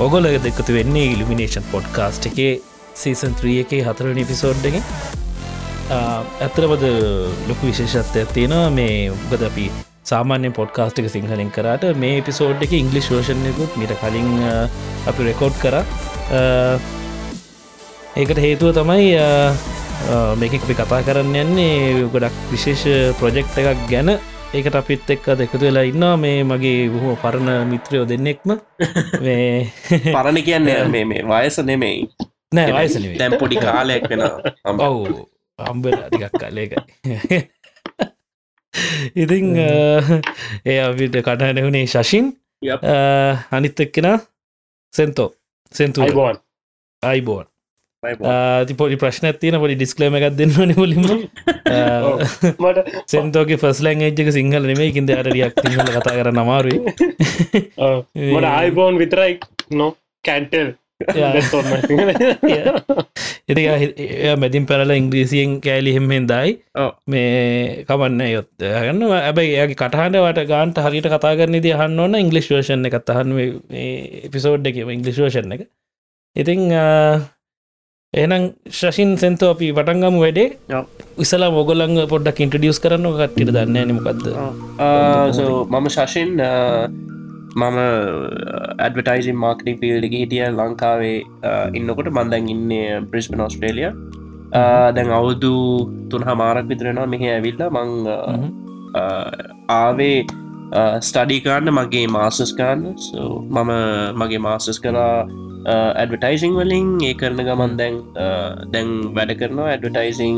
ඔගොල දෙක්කතු වෙන්නේ elimination podcast එකේ season 3 එකේ හතරනි පිසෝඩ් එක. ඇතරබද ලොකු විශේෂත්වයක් තියෙනවා. මේ උගද අපි සාමාන්‍ය පොඩ්කාස්ට් එක සිංහලින් කරට මේ පිසෝඩ් එක ඉංගලි ශෝෂණයකුත් මිට කලින් අ, අපි රෙකෝඩ් කර. ඒකට හේතුව තමයි අ, අ, මේක අපි කතා කරන්න යන්නේ ගොඩක් විශේෂ ප්‍රොජෙක්් එකක් ගැන. ඒකට අපිත් එක්ක දෙකතු වෙලා ඉන්නවා. මේ මගේ බොහෝ පරණ මිත්‍රයෝ දෙන්නෙක්ම. මේ පරණ කියන්න මේ මේ වයස නෙමෙයි. නෑ වයසන දැම් පොඩි කාලයක් වෙන ඔව් අම්බල ටිකක් කාලයක ඉතිං ඒ අපිට කටහනවුණේ ශශින් Yep. අනිත් එක්කෙන සෙන්තෝ. සෙන්තු අයිබෝන්. අයිබෝන් ති පොඩි ප්‍රශ්න තියන පොඩි ඩිස්කලම එකක් දෙන්න නිමුලිම මට සෙන්තෝගේ ෆස්ලන් ඒජ්ක සිංහල නෙමේ කින්ද අරරියක් සිංහල කතා කර නමාරුයි මට අයිබෝන් විතරයි නො කැන්ටල් එය මැතින් පැරල ඉංග්‍රීසියෙන් කෑලි හෙම්මෙන් දයි. ඔව්. මේ කමන්න යොත් ගන්න ඇබයි එයාගේ කටහන්ඩවට ගාන්ට හරිට කතා කරන ද හන්න ඕන්න ඉංගලිස් වේෂන් එක තහන් එපිසෝඩ් එක ඉංගලිස් වේෂන් එක. ඉතිං එනම් ශෂින් සෙන්තෝ අපි පටන්ගම වැඩේ. ඔව්. ඉසලා මොගොලං පොඩ්ඩක් ඉන්ටඩියස් කරන්න කට්ටිට දන්න නමකක්ද මම ශෂෙන් මම ඇඩවටයිසි මාර්කටි පිල්ඩි හිටිය ලංකාවේ ඉන්නකොට මන්දැන් ඉන්න බ්‍රිස්පන ඔස්ට්‍රේලිය දැන් අවුදු තුන් හමාරක් විතරෙනවා මෙහ ඇවිල්ල මං ආවේ ස්ටඩිකාන්න මගේ මාසස් කාන්න මම මගේ මාසස් කරා ඇඩවටයිසිං වලින් ඒ කරන ගමන් දැන් දැන් වැඩ කරනවා ඇඩවටයිසිං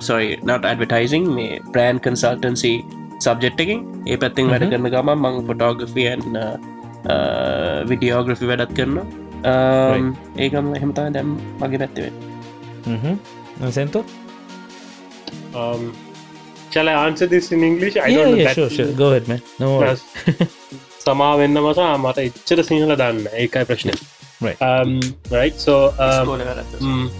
සොයි නට ඇඩවටයිසිං මේ ප්‍රෑන් කන්සල්ටන්සි සබ්ජෙට් එකින්. ඒ පැත්තිෙන් වැඩ කරන ගම මං ෆොටෝග්‍රෆියන් විඩියෝග්‍රෆි වැඩත් කරන ඒකම එහෙමතා දැම් මගේ පැත්තිවේ සෙන්තෝ චල ආන්ස දිස් in English? I don't know that- ගෝහෙත්ම නෝ සමා වෙන්න මසා මට එච්චර සිංහල දන්න ඒකයි ප්‍රශ්නය Right. um, right so um, Mm.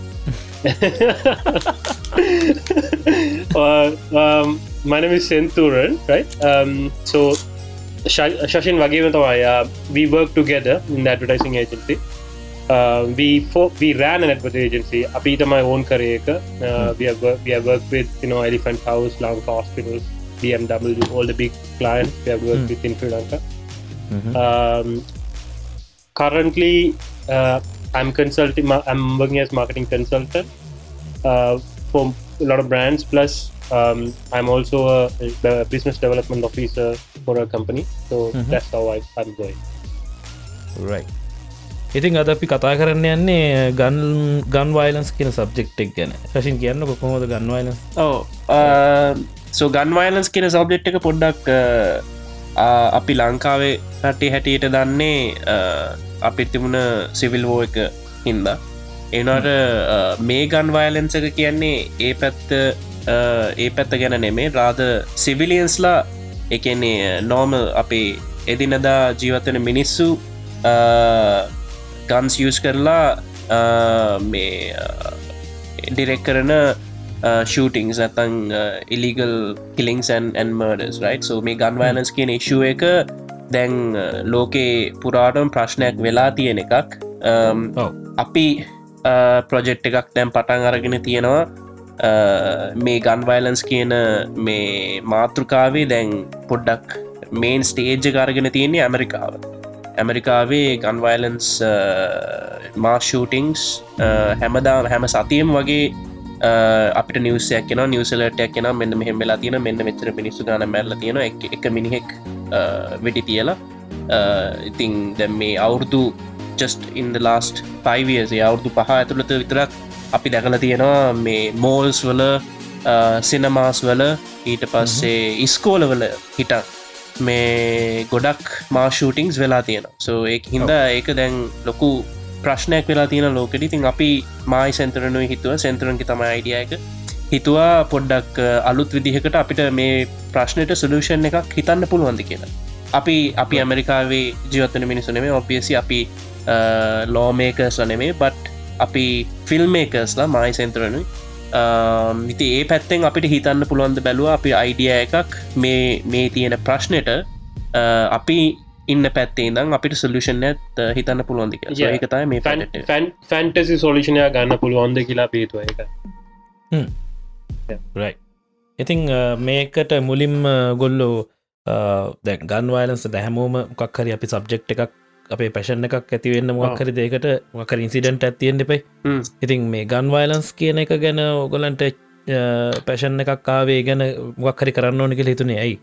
uh, um, my name is Senturan, right? Um, so, Sh- Shashin Vagivatawaya, we work together in the advertising agency. Uh, we fo- we ran an advertising agency. Apita my own career. Uh, we have wor- we have worked with you know Elephant House, Lanka Hospitals, BMW, all the big clients we have worked Hmm. with in Sri Lanka. Um, currently, uh, I'm consulting. I'm working as marketing consultant uh, for a lot of brands. Plus, um, I'm also a, a business development officer for a company. So Mhm. that's how I, I'm going. රයි ඉතින් අද අපි කතා කරන්න යන්නේ ගන් ගන් violence කියන සබ්ජෙක්්ක් ගැන රශන් කියන්න කොහොමද ගන් වයිලන්ස් ඕ සෝ ගන්වයිලන්ස් කියෙන සබ්ජෙට් එක පොඩ්ඩක් ආ, අපි ලංකාවේ රටේ හැටියට දන්නේ අ, අපිත් තිබුණ සිවිල් වෝ එක හින්ද. එනට මේ ගන් වයලන්ස එක කියන්නේ ඒ පැත්ත අ, ඒ පැත්ත ගැන නෙමේ රාද සිවිලියන්ස්ලා එකන්නේ නෝම අපේ එදිනදා ජීවතන මිනිස්සු ගන්ස් යස් කරලා අ, මේ ඩිරෙක් කරන ෂටිංස් ඇතන් ඉලිගල් කිලිංස් ඇන් මර්ඩස් රයි් සෝ මේ ගන් වයලන්ස් කියන ශුව එක දැන් ලෝකේ පුරාටම් ප්‍රශ්නයක් වෙලා තියෙන එකක්. Um, ඔව අපි ප්‍රොජෙක්් එකක් දැම් පටන් අරගෙන තියෙනවා. අ, මේ ගන් වයිලන්ස් කියන මේ මාතෘකාවේ දැන් පොඩ්ඩක් මේන් ස්ටේජ්ජ කාරගෙන තියෙන්නේ ඇමරිකාව. ඇමරිකාවේ ගන්වයිලන්ස් මා ෂූටිංස් හැමදා හැම සතියම් වගේ අපිට නිවසයක් කියෙන නිවසලටයක් කියෙන මෙන්න මෙහෙම වෙලා තියෙන මෙන්න මෙචර මිනිස්සු ගන මැල්ල තියෙන එක මිනිහෙක් වෙඩි තියලා. ඉතිං දැම් මේ අවුරුදු last 5 years ඒ අවුරුදු පහ ඇතුළත විතරක් අපි දැකල තියෙනවා මේ මෝල්ස් වල සිනමාස් වල ඊට පස්සේ ඉස්කෝලවල හිට මේ ගොඩක් මා ෂූටිංස් වෙලා තියෙන සෝ ඒ හින්ද ඒක දැන් ලොකු ප්‍රශ්නයක් වෙලා තියෙන ලෝකෙට. ඉතින් අපි මයි සැන්තරනුව හිතුව. සැන්තරන්කි තම අයිඩියයක හිතුවා පොඩ්ඩක් අලුත් විදිහකට අපිට මේ ප්‍රශ්නයට සලූෂන් එකක් හිතන්න පුළුවන්ද කියලා. අපි අපි ඇමරිකාවේ ජීවත්තන මිනිසුනේ ඔපියසි අපි ලෝමේකස් වනෙමේ බට් අපි ෆිල්ම්මේකස්ලා මයි සෙන්තරනුයි. ඉති ඒ පැත්තෙන් අපිට හිතන්න පුළුවන්ද බැලුව. අපි අයිඩිය එකක් මේ මේ තියෙන ප්‍රශ්නයට අපි ඉන්න පැත්තේ දම් අපිට සොල්ලුෂන් ඇත් හිතන්න පුළුවන්දි ඒකතයි මේ ෆැන්ටසි සොලිෂනය ගන්න පුළුවන්ද කියලා පේතුව එක රයි ඉතිං මේකට මුලින්ම ගොල්ලෝ දැ ගන්වාලන්ස දැහැමෝම මොක්හරි අපි සබ්ජෙක්් එකක් අපේ පැෂන් එකක් ඇතිවෙන්න මොක්හරි දෙකට මොකර ඉන්සිඩන්ට ඇතියෙන් එපයි ඉතින් මේ ගන්වයිලන්ස් කියන එක ගැන ඔගොලන්ට පැෂන් එකක් ආවේ ගැන මොක්හරි කරන්න ඕනක හිතුනේ. ඇයි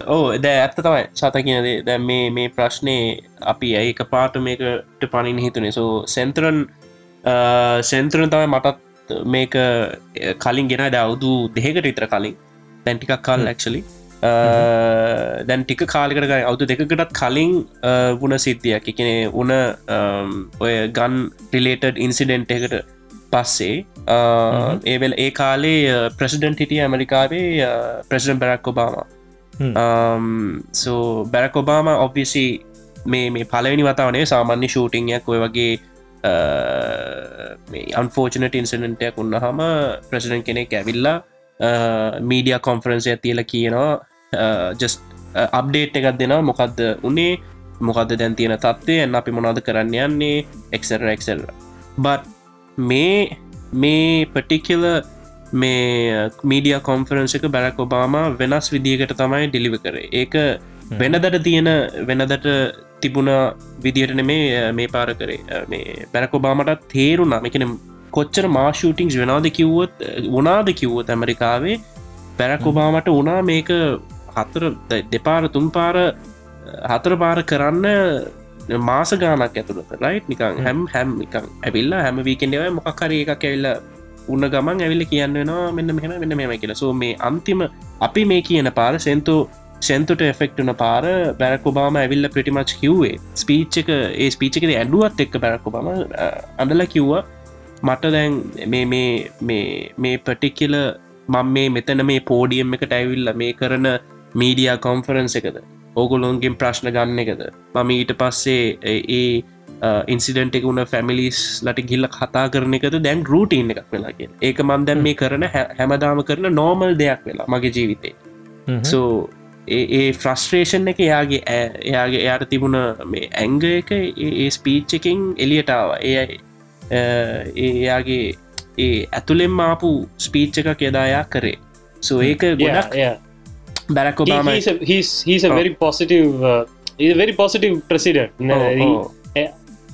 ඕ ද ඇත්ත තමයි. සත කියනදේ දැ මේ මේ ප්‍රශ්නය අපි ඇයික පාට මේකට පනින් හිතුනේ. සෝ සෙන්තරන් සෙන්තරන තමයි මටත් මේක කලින් ගෙන. දවුදු දෙහකට ඉතර කලින්. දැන්ටිකක් කාල් ලක්ෂලි දැන් ටික කාලිකට අවුතු දෙකකටත් කලින් වුණ සිද්ධියක්. එකනේ උන ඔය ගන් රිලේටඩ් ඉන්සිඩෙන්ට් එකට පස්සේ ඒවල් ඒ කාලේ ප්‍රසිඩන්ට හිටිය ඇමරිකාවේ president Barack Obama so Barack Obama ඔබ්විසි මේ මේ පලවෙනි වතාවනේ සාමාන්‍ය ෂූටිංයක් ඔය වගේ අන්ෆෝර්චනට ඉන්සිඩන්ටයක් උන්නහම ප්‍රසිඩන් කෙනෙක් ඇවිල්ලා මීඩිය කොන්ෆරන්සය තියල කියනවා uh, ජස් අප්ඩේට් uh, එකක් දෙෙන මොකක්ද උනේ මොකක්ද දැන් තියෙන තත්වය එන්න අපි මොනාද කරන්න යන්නේ එක්සර එක්සර බත් මේ මේ පටිකල මේ මීඩිය කොන්ෆරන්ස එක බැරක් ඔබාම වෙනස් විදිකට තමයි ඩිලිව කරේ. ඒක වෙනදට තියෙන වෙනදට තිබුණ විදිහට මේ මේ පාර කරේ. මේ බැරකොබාමටත් තේරුණා. එකන කොච්චර මාශූටිංස් වෙනවාද කිව්වොත් වනාද කිව්වොත් ඇමරිකාවේ පැරකොබාමට වනා මේක හතර දෙපාර තුන් පාර හතර පාර කරන්න මාස ගානක් ඇතුළත ලයිට් නිකං හැම්. හැම් නිකං ඇවිල්ලා හැම වීකෙන්ඩව මොකක්කර එකක් ඇවිල්ල උන්න ගමන් ඇවිල්ල කියන්නවා මෙන්න මෙහම මෙන්න මෙම කියලා. සෝ මේ අන්තිම අපි මේ කියන පාර සෙන්තෝ සෙන්තුට එෆෙක්ටන පාර බැරක්කොබාම ඇවිල්ල ප්‍රටිමච් කිව්වේ. ස්පීච්චක ඒ ස්පීචකද ඇඩුවත් එක්ක බැරක්කොබාම අඳල කිව්වා. මට දැන් මේ මේ මේ පටික්කල මං මේ මෙතන මේ පෝඩියම් එකට ඇවිල්ල මේ කරන මීඩිය කොන්ෆරන්ස එකද ඕගොලොන්ගෙන් ප්‍රශ්න ගන්න එකද මම ඊට පස්සේ ඒ ඉන්සිඩන්ට එක වුණ ෆැමිලිස් ලට ගිල්ල කතා කරන එකද දැන් රූටීන් එකක් වෙලාගේ ඒක මන් දැන් මේ කරන හැමදාම කරන නෝමල් දෙයක් වෙලා මගේ ජීවිතේ. සෝ ඒ ෆ්‍රස්ට්‍රේෂන් එක එයාගේ එයාගේ එයාට තිබුණ මේ ඇංග එක ඒ ස්පීච් එකින් එලියටාව ඒ එයාගේ ඒ ඇතුළෙම් ආපු ස්පීච් එකක් යදායා කරේ. සෝ ඒක ගොඩක් Barack Obama very positive uh, very positive president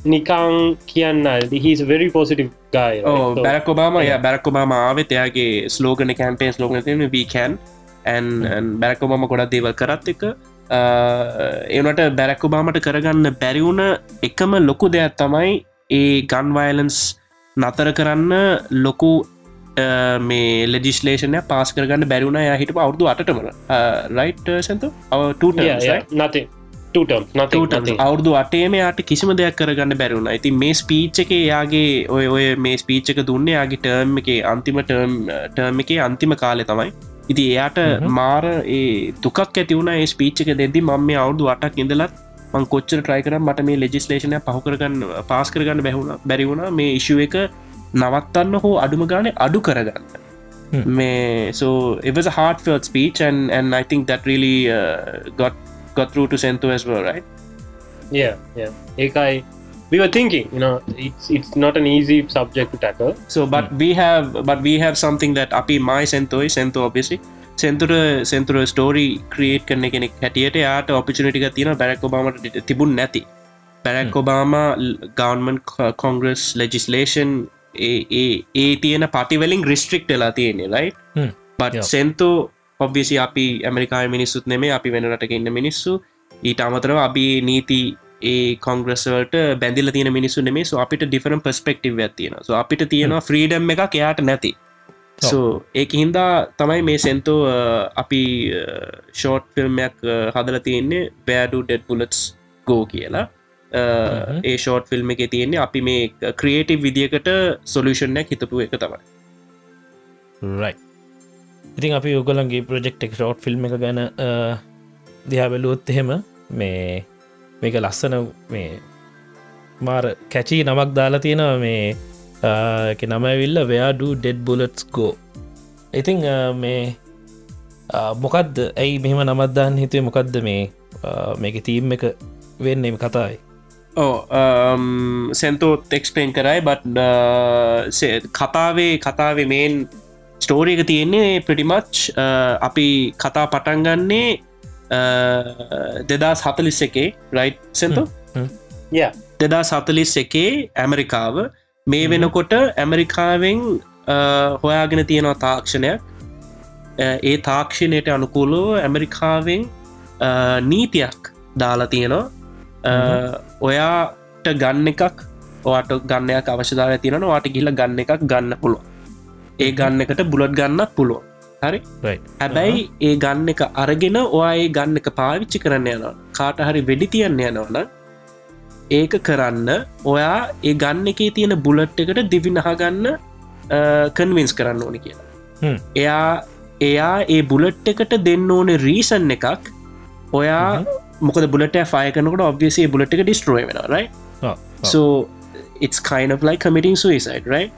නිකං කියන්න he's very positive guy Barack Obama ය බැරක් ඔබාම ආවෙත් එයාගේ ස්ලෝගන කැම්පේන් ලෝගන වීකැන් ඇන් බැරක්කොබම ගොඩක් දේවල් කරත් එක. ඒනට බැරක්කුබාමට කරගන්න බැරිවුණ එකම ලොකු දෙයක් තමයි ඒ ගන්වයිලන්ස් නතර කරන්න ලොකු මේ ලෙජිස්ලේෂනය පාස් කරගන්න බැරිවුණ ය හිට අවුදු අටටම. රයිට් සැතු අවුදු අටේම යාට කිසිම දෙයක් කරගන්න බැරුණ ඇති මේ ස්පීච් එක යාගේ ඔය ඔය මේ ස්පීච්චක දුන්නේ යාගේ ටර්ම් එක අන්තිම ටර්ම් ටර්ම් එක අන්තිම කාලෙ තමයි. ඉති එයාට මාර ඒ තුකක් ඇතිවුණ ඒ ස්පීච්චක දෙදදි මම මේ අවුදු අටක් ඉඳලත් මං කොච්චර ට්‍රයිකර මට මේ ලෙජිස්ලේෂනය පහුකරගන්න පාස් කරගන්න බැහුණ බැරිවුණ මේ ඉශුව එක නවත්තන්න හෝ අඩුම ගානේ අඩු කරගන්න. මේ so it was a heartfelt speech and and I think that really uh, got got through to Sento as well right? Yeah yeah. ඒකයි we were thinking you know it's it's not an easy subject to tackle. So but mm. we have but we have something that api my sento sento obviously. සෙන්තුර සෙන්තුර story create කරන කෙනෙක් හැටියට යාට ඔපිචනටික තියෙන Barack ඔබාමට තිබුණ නැති. පැරැක් Obama ගවන්මන් Congress ලෙජිස්ලේෂන් ඒ තියෙන පටිවලින් රිස්ට්‍රික්ට වෙලා තියෙන්නේ ලයි බට සෙන්තෝ ඔබ්විසි අපි ඇමරිකා මිනිස්සුත් නෙමේ අපි වෙනටක ඉන්න මිනිස්සු. ඊට අමතරව අපි නීති ඒ කොංග්‍රස්වලට බැඳිල තියෙන මිනිස්සු නෙමේ සු අපිට ඩිෆරම් පස්පෙක්ටිව් ඇතියෙන so අපිට තියෙන ෆ්‍රීඩම් එක එයාට නැති. සෝ ඒක හින්දා තමයි මේ සෙන්තෝ අපි ෂෝට් ෆිල්ම්යක් හදල තියෙන්නේ බෑඩු ඩෙඩ් පුලටස් ගෝ කියලා. ඒ ෂෝට් ෆිල්ම් එක තියෙන්නේ අපි මේ ක්‍රියේටව විදිකට සොලූෂණයක් හිතපු එක තමයි. රයි ඉතින් අපි ඔගලන්ගේ ප්‍රජෙක්් එක ෂෝට් ෆිල්ම් එක ගැන දිහා බැලුවොත් එහෙම මේ මේක ලස්සන මේ මාර කැචී නමක් දාලා තියෙනවා මේ එක නමවිල්ල වයාඩ ඩෙඩ් බුලට්ස් ගෝ ඉතිං මේ මොකක්ද ඇයි මෙහම නමත්දාන්න හිතුවේ? මොකක්ද මේ මේක තීම් එක වෙන්නේ කතායි ඕ සැන්තෝත් එක්ස්පලේන් කරයි බට් කතාවේ කතාවේ මේන් ස්ටෝරි එක තියෙන්නේ ප්‍රටිමච් අපි කතා පටන්ගන්නේ දෙදා සතලිස් එකේ රයි් සෙන්තෝ? දෙදා සතලිස් එකේ ඇමරිකාව. මේ වෙනකොට ඇමරිකාවෙන් හොයාගෙන තියෙනවා තාක්ෂණයක්. ඒ තාක්ෂණයට අනුකූලෝ ඇමරිකාවෙන් නීතියක් දාලා තියෙනවා. ඔයාට ගන්න එකක් ඔට ගන්නයක් අවශ්‍යදාව තියන වාට ගිල්ල ගන්න එකක් ගන්න පුළුව ඒ ගන්න එකට බුලොට් ගන්නත් පුළුව හරි? හැබැයි ඒ ගන්න එක අරගෙන ඔයා ඒ ගන්න එක පාවිච්චි කරන්න යනවා. කාට හරි වෙඩි තියන්න යනවන ඒක කරන්න ඔයා ඒ ගන්න එකේ තියෙන බුලට් එකට දිවි නහගන්න කන්වින්ස් කරන්න ඕනි කියලා. එයා එයා ඒ බුලට් එකට දෙන්න ඕන රීසන් එකක්. ඔයා මොකද බුලට ෆය කනකට ඔබ්විසේ බුලට් එක ඩිස්ට්‍රෝය වෙන රයි so it's kind of like committing suicide right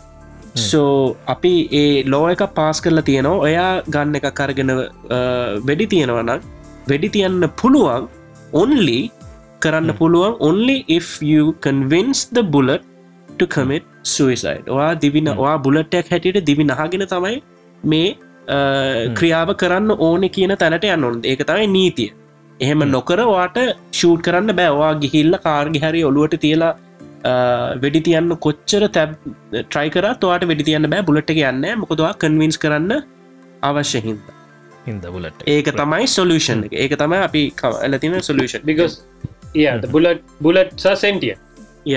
සෝ අපි ඒ ලෝ එක පාස් කරලා තියෙනවා. ඔයා ගන්න එක කරගෙන වෙඩි තියෙනවනම් වෙඩි තියන්න පුළුවන් ඔන්ලි කරන්න පුළුවන් only if you convince the bullet to commit suicide. ඔයා දිවින ඔයා බුලට්ටයක් හැටියට දිවි නහගෙන තමයි මේ ක්‍රියාව කරන්න ඕන කියන තැනට යන්න ඔොන් ඒක තමයි නීතිය. එහෙම නොකර වාට ෂූට් කරන්න බෑවා ගිහිල්ල කාර්ගි හරි ඔලුවට තියලා වෙඩි තියන්න කොච්චර තැබ් ට්‍රයි කර තුවාට වෙඩි තියන්න බෑ බුලට් එක යන්න මොකදවා කන්වින්ස් කරන්න අවශ්‍ය හින්ද. හිද බුලට ඒක තමයි සොලූෂන් එක. ඒක තමයි අපි ඇලතින solution because yeah the bullet bullets are sentient. ය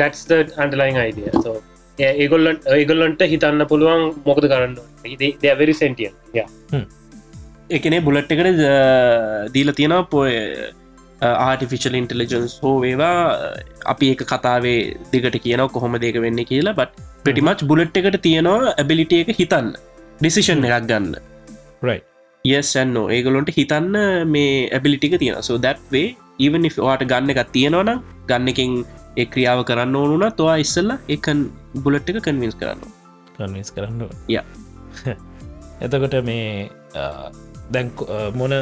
that's the underlying idea. So yeah ඒගොල්ලන් ඒගොල්ලන්ට හිතන්න පුළුවන් මොකද කරන්න දෙවරි සෙන්ටියන් yeah. එකනේ බුලට් එකට දීල තියෙන පොය ආටිෆිශල් ඉන්ටලිජන්ස් හෝ වේවා අපි ඒක කතාවේ දිගට කියනව කොහොම දෙක වෙන්න කියලා. බට පිටිමච් බුලට් එකට තියෙනවා ඇබිලිට එක හිතන්න ඩිසිෂන් එකක් ගන්න. යස්සන්නෝ ඒගොලොන්ට හිතන්න මේ ඇබිලිටික තියෙන සෝ දැත්වේ even වාට ගන්න එකක් තියෙනවන ගන්නකින් ඒ ක්‍රියාව කරන්න ඕනුන තුවා ඉස්සල්ල එකන් බුලට් එක කන්වින්ස් කරන්න කන්විස් කරන්න ය එතකොට මේ දැන් මොන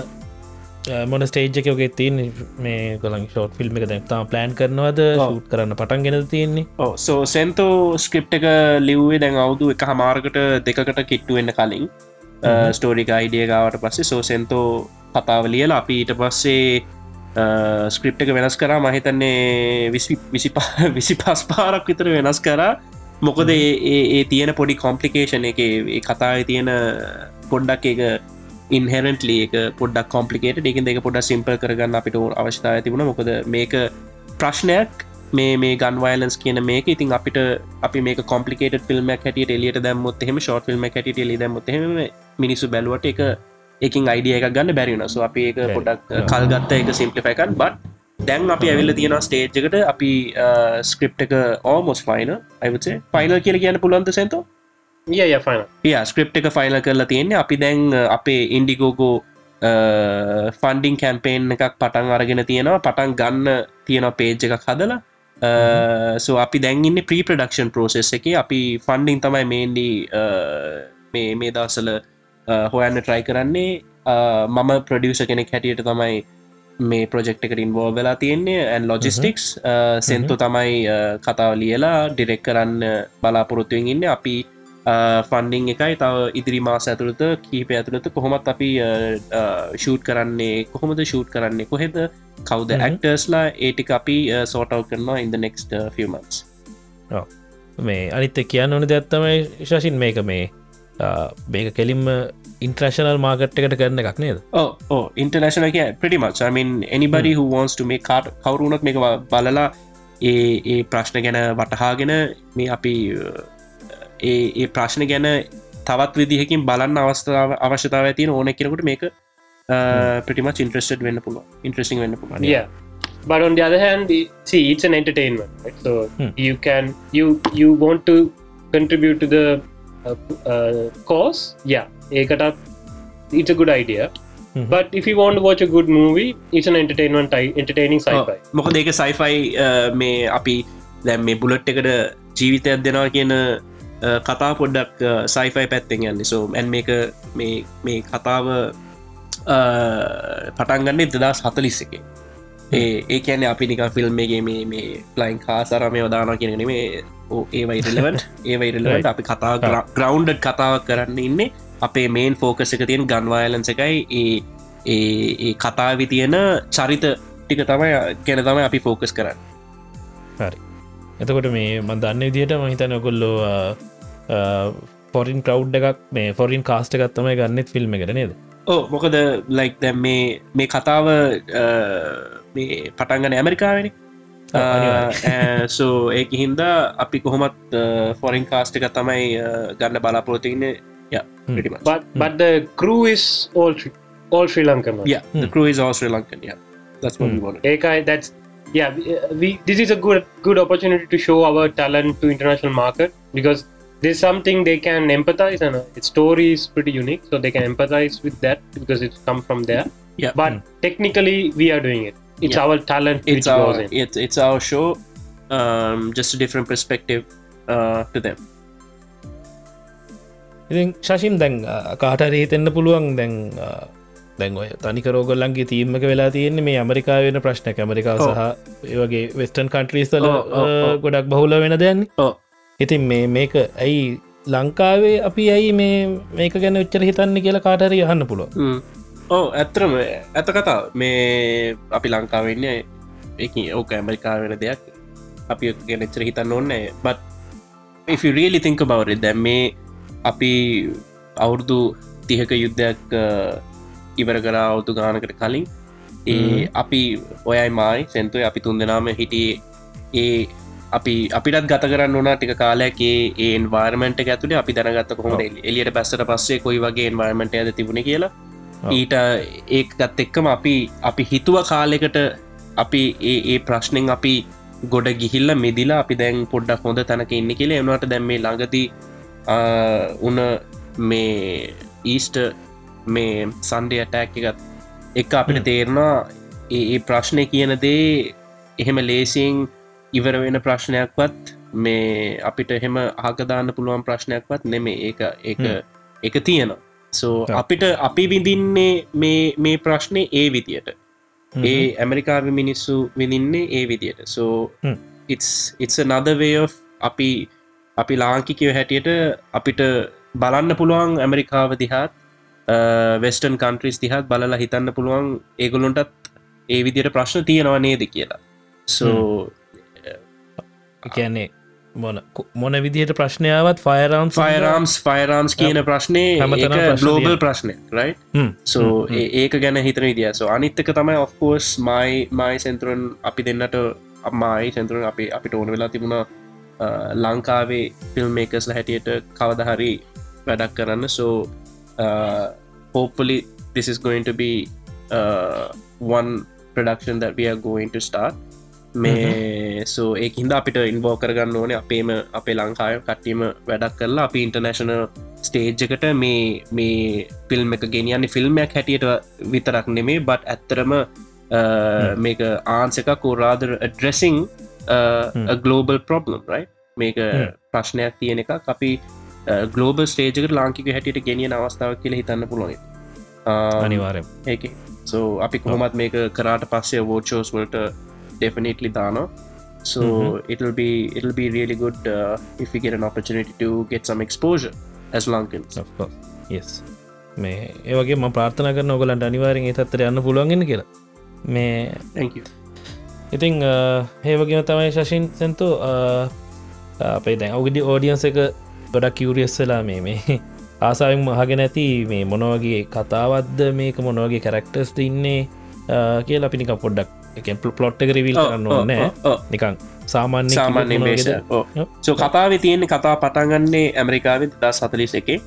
මොන ස්ටේජ් එකගේ තින් මේ කොළන් ෂෝට් ෆිල්ම් එක දැක්තාම ප්ලෑන් කරනවද? ෂූට් කරන්න පටන් ගෙන තියෙන්නේ? සෝ සෙන්තෝ ස්ක්‍රප් එක ලිව්වේ දැන් අවුදු එක හමාර්කට දෙකට කිට්ටුවෙන්න කලින්. ස්ටෝරික අයිඩිය ගාවට පස්සේ සෝසෙන්තෝ කතාව ලියලා අපි ඊට පස්සේ ස්ක්‍රප් එක වෙනස් කරා. මහිතන්නේ විසි පස් පාරක් විතර වෙනස් කරා. මොකද ඒ තියෙන පොඩි කොම්පලිකේෂන් එක කතාව තියෙන පොඩ්ඩක් එක ඉන්හෙරන්ටලි එක පොඩක් කොම්පලිකේට එක දෙක පොඩ සිම්පල් කරගන්න අපිට අවශ්‍යතාව තිබුණ. මොකද මේක ප්‍රශ්නයක්. මේ මේ ගන්වයිලන්ස් කියන මේක. ඉතින් අපිට අපි මේ කොම්පලිකට ෆිල්ම් හැටියට එලියට දැම්මොත් එහෙම ෂෝට් ෆිල්ම් හැටියට එලි දැම්මොත් එහෙම මිනිස්සු බැලුවට එක එකින් අයිඩිය එකක් ගන්න බැරිුණ සු අපි ඒක පොඩක් කල්ගත්ත එක සිම්පලිෆයිකන් බත් දැන් අපි ඇවිල්ල තියෙන ස්ටේජ්කට අපි ස්ක්‍රප් එක ඕමොස් ෆයින අයිවසේ ෆයිනල් කියල කියන්න පුළන්ද සෙන්තෝ ය ස්ක්‍රප් එක ෆයිල කරලා තියෙන්නේ. අපි දැන් අපේ ඉන්ඩිගෝගෝ ෆන්ඩිං කැම්පේන් එකක් පටන් අරගෙන තියෙනවා. පටන් ගන්න තියෙන පේජ් එකක් හදලා. සෝ අපි දැන්ඉන්න ප්‍රීප්‍රඩක්ෂන් පෝසෙස් එක. අපි ෆන්ඩිං තමයි මේන්ඩි මේ මේ දවසල හොයන්න ට්‍රයි කරන්නේ. මම ප්‍රඩියස කෙනෙක් හැටියට තමයි මේ ප්‍රජෙක්් එකට ඉන්වෝ වෙලා තියෙන්නේ. ඇන් ලොජිස්ටික්ස් සෙන්තු තමයි කතාව ලියලා ඩිරෙක් කරන්න බලාපොරොත්තුවෙන් ඉන්න. අපි ෆන්ඩිං එකයි තව ඉදිරි මාස ඇතුළත කීප ඇතුළත කොහොමත් අපි ෂූට් කරන්නේ කොහොමද ෂූට් කරන්නේ කොහෙද කවද ඇක්ටර්ස්ලා ඒටික අපි සෝටව් කරනවා ඉද නෙක්ස්ට ෆමන්ස් මේ අනිත්ත කියන්න ඕන දෙයක්ත්තමයි ශසින් මේක මේ මේක කෙලින්ම ඉන්ට්‍රශනල් මාගට් එකට කරන එකක් නේද? ඕ ඉන්ටර්නශන කිය ප්‍රටිමච් මින් එනිබඩි හෝන්ස් මේ කාට කවරුණක් මේක බලලා ඒ ඒ ප්‍රශ්න ගැන වටහාගෙන මේ අපි ඒ ඒ ප්‍රශ්න ගැන තවත් විදිහකින් බලන්න අවස්ථාව අවශ්‍යතාව ඇතින ඕන කෙනෙකුට මේක ප්‍රටිම ඉන්ට්‍රස්ට වෙන්න පුළුව ඉන්ට්‍රසිං වෙන්න පුළුව yeah. But on the other hand it- see it's an entertainment right? So Hmm. you can you you want to contribute to the uh, uh, cause? Yeah. ඒකටත් it's a good idea. Mhm. but if you want to watch a good movie it's an entertainment entertaining sci-fi. මොක දෙක sci-fi මේ අපි දැම් මේ bullet එකට ජීවිතයක් දෙනවා කියන කතා පොඩ්ඩක් සයිෆයි පැත්තෙන් යන්න. සෝ ඇන් මේක මේ මේ කතාව අ, පටන්ගන්නේ දෙදස් හතලිස් එක ඒ ඒ කියන අපි නික ෆිල්ම්ගේ මේ මේ ප්ලයින් කාසරමය යොදාන කියන මේ ඕ ඒවයි රිලවට ඒවයි රිලවට අපි කතා ග්‍රවන්්ඩ කතාවක් කරන්න ඉන්නේ. අපේ මේන් ෆෝකස එක තියෙන ගන්වායලන්ස එකයි. ඒ ඒ කතාවි තියෙන චරිත ටික තමයි ගැන තමයි අපි ෆෝකස් කරන්න. හරි එතකොට මේ මන් දන්න විදියට මහිතන ඔකොල්ලෝ පොරින් කව් එකක් මේ ෆොරින් කාස්ට එකත්තමයි ගන්නෙත් ෆිල්ම් එකට නේද? ඕ මොකද ලයික් දැම් මේ මේ කතාව පටන්ගන ඇමරිකාවෙන. සෝ ඒක හින්දා අපි කොහොමත් ෆොරින් කාස්ට එක තමයි ගන්න බලාපොරොතින්න Hmm. but but the crew is all Sri- all Sri Lankan yeah uh, we, this is a good good opportunity to show our talent to international market because there's something they can empathize and uh, its story is pretty unique so they can empathize with that because it's come from there. Yeah. But mm. technically we are doing it. It's yeah. our talent it's our it, it's our show um, just a different perspective uh, to them. ඉතින් ශශීම් දැන් uh, කාටරී තෙන්න පුළුවන් දැන් දැන් ඔය තනිකරෝගොල්ලන්ගේ තීමක වෙලා තියෙන්නේ මේ America වෙන ප්‍රශ්නක ඇමරිකාව ඔව්. සහ ඒවගේ වෙස්ටන් කන්ට්‍රීස්තල. ගොඩක් බහුල වෙන දැන්නේ ඉතින් මේ මේක ඇයි ලංකාවේ අපි ඇයි මේ මේක ගැන උච්චර හිතන්න කියලා කාටරය යහන්න පුළුව ඕ ඇත්තරම ඇත කතා මේ අපි ලංකාවෙන්න එක ඕක ඇමරිකා වෙන දෙයක්. අපි ගැනච්චර හිතන්න ඕන්න බත් think about it දැන් මේ අපි අවුරුදු තිහක යුද්ධයක් ඉවර කර අවුතු ගානකට කලින්. ඒ අපි ඔයයි මයි සැන්තුව අපි තුන් දෙනාම හිටියේ ඒ අපි අපිටත් ගත කරන්න ඕනා ටික කාලයක් ඒ එන්වර්මට ඇතුලේ අපි දැනගත්ත කොහොම එලියට බැස්සට පස්සේ කොයි වගේ එන්වර්මට ඇද තිබුණ කියලා. ඊට ඒකත් එක්කම අපි අපි හිතුව කාලෙකට අපි ඒ ඒ ප්‍රශ්නෙන් අපි ගොඩ ගිහිල්ල මෙදිලා අපි දැන් පොඩ්ඩක් හොඳ තැනක ඉන්න කියල. එනවට දැම් මේ ළඟදී උන මේ ඊස්ට මේ සන්ඩය ඇටැක් එකත් එක අපිට තේරණා ඒ ප්‍රශ්නය කියන දේ එහෙම ලේසින් ඉවර වෙන ප්‍රශ්නයක්වත් මේ අපිට එහෙම ආකදාන්න පුළුවන් ප්‍රශ්නයක්වත් නෙමේ ඒක හ්ම්. එක තියෙනවා. සෝ. අපිට අපි විඳින්නේ මේ මේ ප්‍රශ්නය ඒ විදියට. ඒ ඇමරිකාව මිනිස්සු විඳින්නේ ඒ විදියට. සෝ way of අපි අපි ලාංකිකව හැටියට අපිට බලන්න පුළුවන් ඇමරිකාව දිහාත් වෙස්ටන් කන්ට්‍රිස් දිහත් බලලා හිතන්න පුළුවන් ඒගොලොන්ටත් ඒ විදියට ප්‍රශ්න තියෙනවා නේද කියලා. සෝ කියන්නේ මොන මොන විදිහට ප්‍රශ්නයාවත් ෆයරම් ෆයිරම්ස් ෆයිරම්ස් කියන ප්‍රශ්නය තියෙනවා. ප්‍රශ්නය රයි සෝ ඒක ගැන හිතන විදිිය. සෝ අනිත්තක තමයි ඔෆ්කෝස් මයි මයි සෙන්තුරන් අපි දෙන්නට අම්මයි සෙන්තුරන් අපි අපිට ඕන වෙලා තිබුණ ලංකාවේ ෆිල්ම්මේකස්ල හැටියට කවදහරි වැඩක් කරන්න. සෝ hopefully this is going to be uh, one production that we are going to start. මේ සෝ ඒ හින්ද අපිට ඉන්වෝ කරගන්න ඕන අපේම අපේ ලංකාය කට්ටීම වැඩක් කරලා අපි ඉන්ටර්නශනල් ස්ටේජ්ජකට මේ මේ ෆිල්ම් එක ගෙනියන්නේ. ෆිල්ම්මයක් හැටියට විතරක් නෙමේ බට් ඇත්තරම මේක ආන්සක කෝරාදර ඩ්‍රෙසිං ගලෝබල් ප්‍රොබ්ලම් රයි මේක ප්‍රශ්නයක් තියෙන එක අපි ගලෝබ ස්ටේජක ලාංකික හැටියට ගෙනියන අවස්ථාව කියල හිතන්න පුළුවන්. අනිවාරය ඒක. සෝ අපි කොහොමත් මේක කරාට පස්සේ වෝචෝස් වලට definitely දාන so Mhm. it'll be it'll be really good uh, if we get an opportunity to get some exposure as Lankans yes. මේ ඒවගේ ම ප්‍රාර්ථන කරන ඔගලන්ට අනිවාරෙන් තත්තර යන්න පුළුවන්ගෙන කියලා. මේ thank you. ඉතිං ඒවගේම තමයි ශෂීන් සැන්තු අපේ දැන් ඔගදි ඕඩියන්ස එක ගොඩක් කිවරියස්සලා මේ මේ ආසාාවෙන් මහගෙන ඇති මේ මොනවගේ කතාවත්ද මේක මොනවගේ කැරක්ටර්ස්ට ඉන්නේ කියලා පිනික පොඩ්ඩක් එක පලොට් එක රිවිල් කරන්න ඕනෑ නිකං සාමාන්‍ය සාමාන්‍ය. සෝ කතාව තියෙන්නේ කතා පටන්ගන්නේ ඇමරිකාවෙන් දස් සතලිස් එකේ.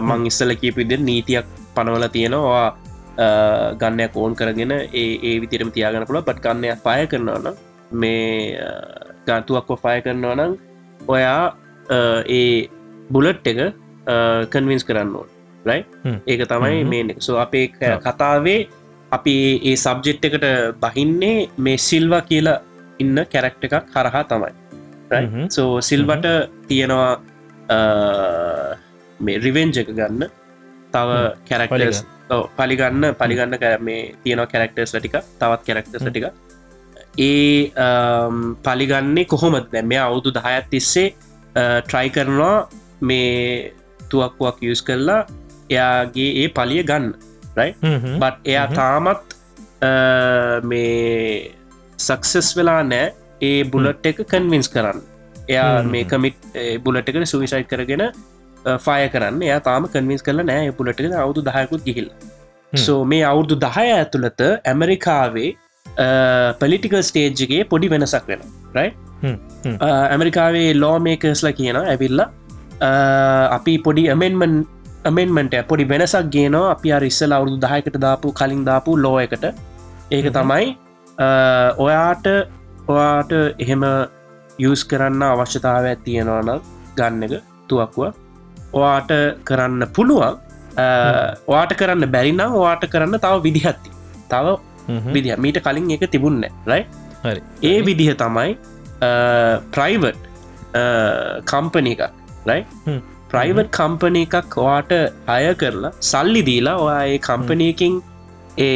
මං ඉස්සල කියපිද නීතියක් පනවල තියෙනවා. ගන්නයක් ඕන් කරගෙන ඒ ඒ විතරම තියාගන්න පුළ පට් ගන්නයක් පය කරනවන මේ ගන්තුවක්ව ෆය කරනවා නම් ඔයා ඒ බුලට් එක කන්වින්ස් කරන්න ඕන්. රයි ඒක තමයි මේ සෝ අපේ කතාවේ අපි ඒ සබ්ජෙට් එකට බහින්නේ මේ සිල්වා කියලා ඉන්න කැරක්ට එකක් හරහා තමයි. සෝ සිල්වට තියෙනවා මේ රිවෙන්ජ එක ගන්න. තව කැරක්ටස් පලිගන්න. පලිගන්න කර මේ තියෙනවා කැරක්ටර්ස් ටික තවත් කැරක්ටර්ස් ටික ඒ පලිගන්නේ කොහොමත් දැ මේ අවුදු දහයත් තිස්සේ ට්‍රයි කරනවා මේ තුවක්කුවක් යස් කරලා එයාගේ ඒ පලිය ගන්න බට් එයා තාමත් මේ සක්සෙස් වෙලා නෑ ඒ බුලට් එක කන්වින්ස් කරන්න. එයා මේ කමිට් බුලට එකට සුවිසයිට් කරගෙන ෆය කරන්න. එයා තාම කන්වින්ස් කරල නෑ පුලට අවුදු දහයකුත් ගිහිල් සෝ මේ අවුරුදු දහය ඇතුළත ඇමරිකාවේ පලිටිකල් ස්ටේජ්ගේ පොඩි වෙනසක් වෙන රයි ඇමරිකාවේ ලෝමේකස්ල කියන ඇවිල්ල. අපි පොඩි අමෙන්මන් අමෙන්මට පොඩි වෙනසක් ගේනවා. අපි අරිස්සල අවුරුදු දහයකට දාපු කලින් දාපු ලෝ එකට. ඒක තමයි ඔයාට ඔයාට එහෙම යස් කරන්න අවශ්‍යතාව තියෙනවන ගන්න එක තුවක්ව ඔයාට කරන්න පුළුවන්. වාට කරන්න බැරිනම් වාට කරන්න තව විදිහත්ති තව විදිහ. මීට කලින් එක තිබුන්න රයි ඒ විදිහ තමයි ප්‍රයිවට් කම්පනි එකක් රයි ප්‍රයිවට් කම්පන එකක් වාට අය කරලා සල්ලි දීලා ඔයා ඒ කම්පනයකින් ඒ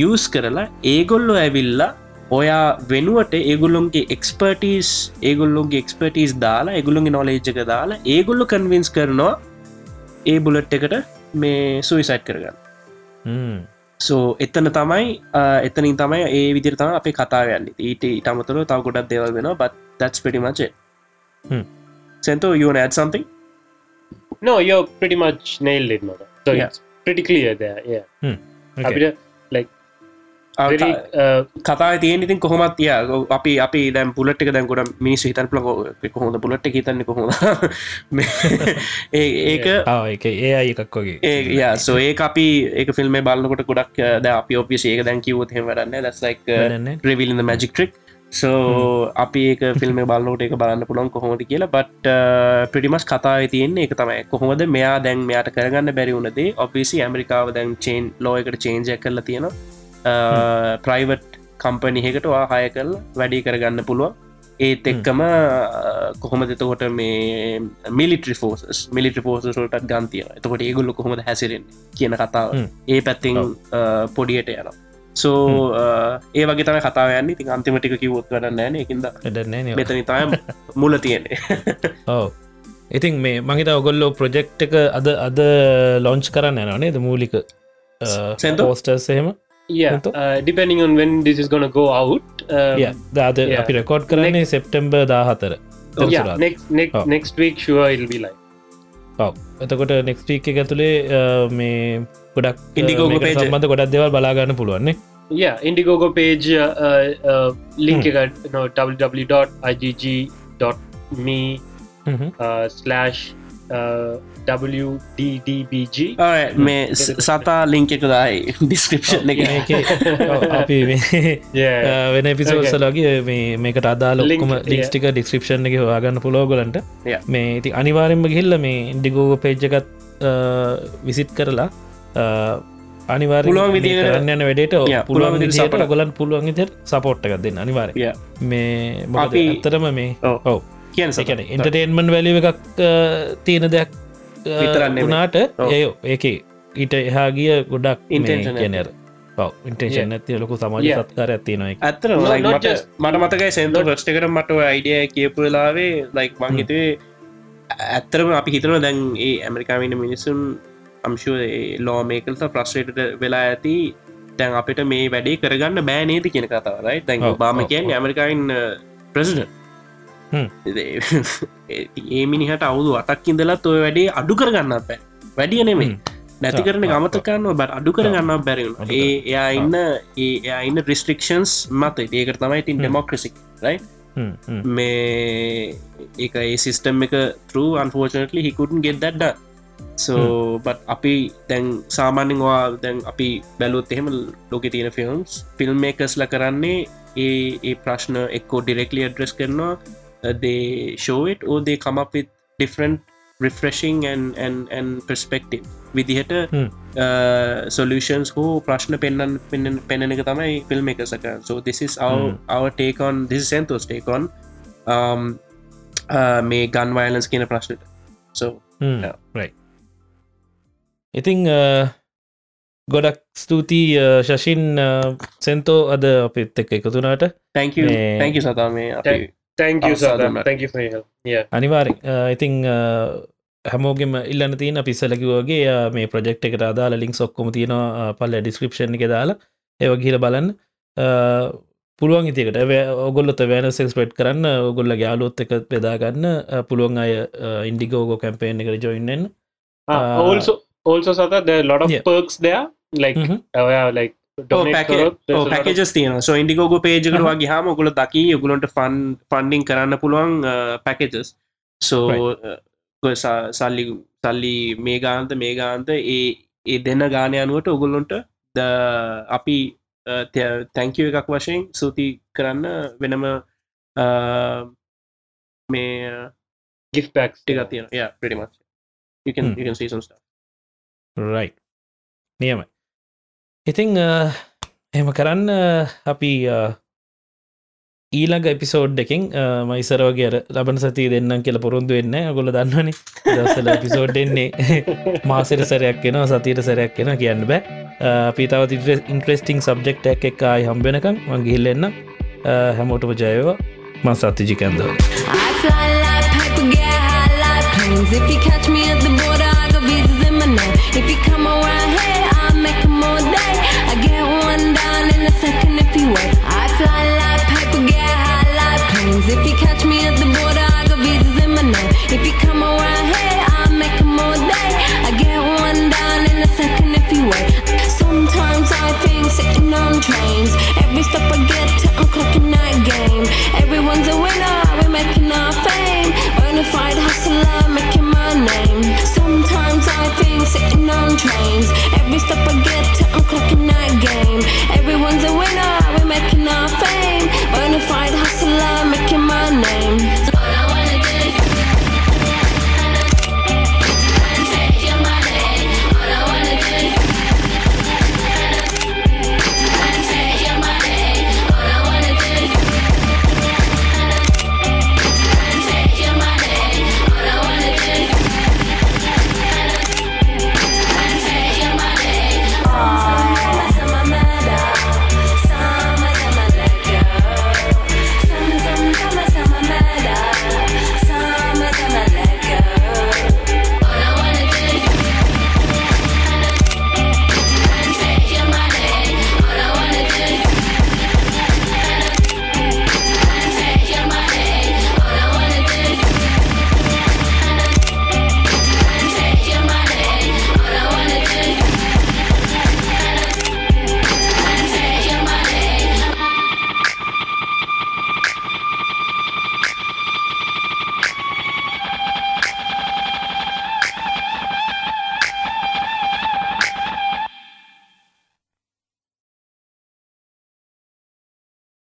යස් කරලා ඒගොල්ලො ඇවිල්ලා ඔයා වෙනුවට ඒගුල්ලොන්ගේ එක්ස්පර්ටස් ඒගොල්ලොන්ගේ එක්ස්පර්ටස් දාලා ඒගුලුන්ගේ නොලේජ්ක දාලා ඒගොල්ලු කන්වින්ස් කරනවා ඒ බුලට් එකට මේ සුවිසයිට් කරගන්න සෝ එතන තමයි එතනින් තමයි ඒ විදිර තම අපේ කතාවයන්න ඊට ඉටමතුර තව ගොඩක් දෙවල් වෙන බත් that's pretty much it. සෙන්තෝ you wanna add something? No you're pretty much nailed it mother so Yeah. it's pretty clear there yeah. අපිට like very uh, කතා තිය ඉතින් කොහොමත් ය අපි අපි දැම් පුලට් එක දැන් ගොඩ මිනිස් හිතන් පල කොහොඳ පුලට් හිතන්න කොහොම ඒක එක ඒ අය එකක් වගේ. ඒ සෝ ඒ අපි ඒක ෆිල්ම් බලන්නකොට ගොඩක් ද අපි ඔපිස ඒක දැන් කිවත් වරන්න දස්ලයික් වැඩන්නේ. ප්‍රවිල්න්න මජික් ට්‍රික් සෝ අපි ඒක ෆිල්ම් බලන්නට එක බලන්න පුළන් කොහොමද කියලා. බට් පිටිමස් කතා තියන්නේ එක තමයි. කොහොමද මෙයා දැන් මෙයාට කරගන්න බැරි වුණදේ ඔපිසි ඇමරිකාව දැන් චේන් ලෝයකට චේන්ජ කරලා තියෙනවා ප්‍රයිවට් කම්පනිහකට වාහය කල් වැඩි කරගන්න පුළුවන්. ඒත් එක්කම කොහොම දෙතකොට මේ මිලිටරි ෆෝසස් මිලිටි ෆෝසසටත් ගන්තිය එතකොට ඒගොල්ල කොහොමද හැසිරෙන් කියන කතාව. ඒ පැත්තිං පොඩියට යන සෝ ඒ වගේ තම කතාවයන්න ඉතින් අන්තිමටික කිවොත් වඩන්න නෑන එකින්ද මෙතනි තම මුල තියෙන්නේ. ඕ ඉතින් මේ මහිත ඔගොල්ලෝ ප්‍රජෙක්් එක අද අද ලොංච් කරන්න යනනේ ද මූලික සෙන්තෝ? පෝස්ටර්ස් එහෙම yeahEnto? uh, depending on when this is gonna go out um, දාද yeah. අපි රෙකෝඩ් කරන්නේ September දාහතර yeah next next next week sure it'll be like එතකොට නෙක්ස්ටීක් එක ඇතුළේ මේ ගොඩක් Indiegogo මේකට page. සම්බන්ධ ගොඩක් දෙවල් බලාගන්න පුළුවන්නේ yeah indiegogo page uh, uh, uh, link එක no, www.igg.me uh, slash uh, wddbg මේ සතා ලිංක එක දායි ඩිස්ක්‍රපෂන් එක අපි වෙන පිසෝසලගේ මේ මේකට අදාල yeah. ලික්ස්ටික ඩිස්ක්‍රපෂන් එක හවාගන්න පුලෝගලන්ට. මේ ඉති අනිවාරෙන්ම ගිල්ල මේ ඉන්ඩිගෝග පේජ්ජකත් විසිට් කරලා අනිවාර පුළුවන් විදිහට- කරන්න යන වැඩට පුළුවන් support. ගොලන් පුළුවන් විදිහට සපෝට් එකක් දෙන්න අනිවාර Yeah. මේ ඇත්තරම මේ ඔව්. කියන එකන එන්ටර්ටේන්මන් වැලිව එකක් තියෙන දෙයක් ඔව්. ඒයෝ ඒක ඊට එහා ගිය ගොඩක් Intention කියනර ඉන්ටේෂන් ඇති ලොකු සමාජ. සත්කාර ඇතිනො එක ඇත්තර No, like not මට මතකයි සෙන්තු ෆස්ටකට මට අයිඩිය කියපු වෙලාවේ ලයික් මංහිතේ ඇත්තරම අපි හිතන දැන් ඒ ඇමරිකාවින්න මිනිසුන් අම්ශුව ලෝ මේකල්ත ප්‍රස්්‍රේට වෙලා ඇති. දැන් අපිට මේ වැඩේ කරගන්න බෑ නේති කියන කතාවරයි ඔව්, බාම ඔව්, කියන්න ඇමරිකායින් ප්‍රසිඩ හ්ම්. ඒ මිනිහට අවුදු අටක් ඉඳලත් ඔය වැඩේ අඩු කරගන්න බෑ. වැඩිය නෙමේ. නැති කරන ගමතකන්න බට අඩු කරගන්න බැරිවුණ ඒ. එයා ඉන්න ඒ එයා ඉන්න රිස්ට්‍රික්ෂන්ස් මත. ඒකට තමයි ඉතින් ඩෙමොක්‍රසික් රයි මේ ඒක ඒ සිිස්ටම් එක තර අන්ෆෝර්නටලි හිකුටන් ගෙත් දැඩ්ඩ සෝ බට අපි දැන් සාමාන්‍යවා දැන් අපි බැලුත් එහෙම ලෝක තියෙන ෆිල්ම්ස් ෆිල්ම් මේකස්ල කරන්නේ ඒ ඒ ප්‍රශ්න එක්කෝ ඩිරෙක්ලි අඩ්‍රස් කරනවා they show it or they come up with different refreshing and and and perspective. විදිහට. සොලූෂන්ස් හෝ ප්‍රශ්න පෙන්න්න පෙන්න්න පෙනෙන එක තමයි ෆිල්ම් එක සක so this is our, our take on this is සන්තෝස් take on um, uh, මේ ගන් වයිලන්ස් කියන ප්‍රශ්නට. රයි ඉතිං ගොඩක් ස්තුතියි ශෂින් සෙන්තෝ අද අපිත් එක්ක එකතුනාට thank you. මේ- thank you සතා. මේ අපි help. Yeah. අනිවාරෙන් ඉතිං හැමෝගෙම ඉල්ලන්න තියන පිස්සලකිවගේ මේ ප්‍රජෙක්් එකට අදාල ලිින්ක් ඔක්කොම තියෙනවා පල්ල ඩිස්ක්‍රපෂන් එක දාලා ඒව ගිල බලන්න. පුළුවන් ඉතිකට ඔගොල්ලොත වැන සෙක්ස්පෙට් කරන්න ඔගොල්ල යාලුත් එක බෙදාගන්න අ, පුළුවන් අය ඉන්ඩිගෝගෝ කැම්පේෙන් එකට ජොයින්ෙන් Ah, Uh, also also Sata, there are a uh, packages තියන සෝ ඉන්ඩිකෝග පේජකට Uh-huh. වගේ හම ඔගුල දකි ඔගුලන්ට ෆන් ෆන්ඩිං කරන්න පුළුවන් පැකජස් සෝ සල්ලි සල්ලි මේ ගාන්ත මේ ගාන්ත ඒ ඒ දෙන්න ගානය අනුවට ඔගුල්ලොන්ට ද අපි තැංකව එකක් වශයෙන් සූති කරන්න වෙනම මේ gift packs ටික තියෙන පිටිමත් රයි නියමයි ඉතිං එහෙම කරන්න අපි අ, ඊළඟ එපිසෝඩ් එකින් මයිසරවගේ ලබන සති දෙන්නම් කියල පොරුන්දු වෙන්න ගොල දන්නන දසල එපිසෝඩ් එන්නේ මාසට සරයක් කෙන සතීට සරයක් කෙන කියන්න බෑ. පිතාව ඉන්ට්‍රෙස්ටිං සබ්ජෙක්් එක එකයි හම්බෙනකම් මංගිහිල්ල එන්න හැමෝටම ජයවා මං සත්තිජිකන්දව I fly like paper, get high like planes. If you catch me at the border, I got visas in my name. If you come around here,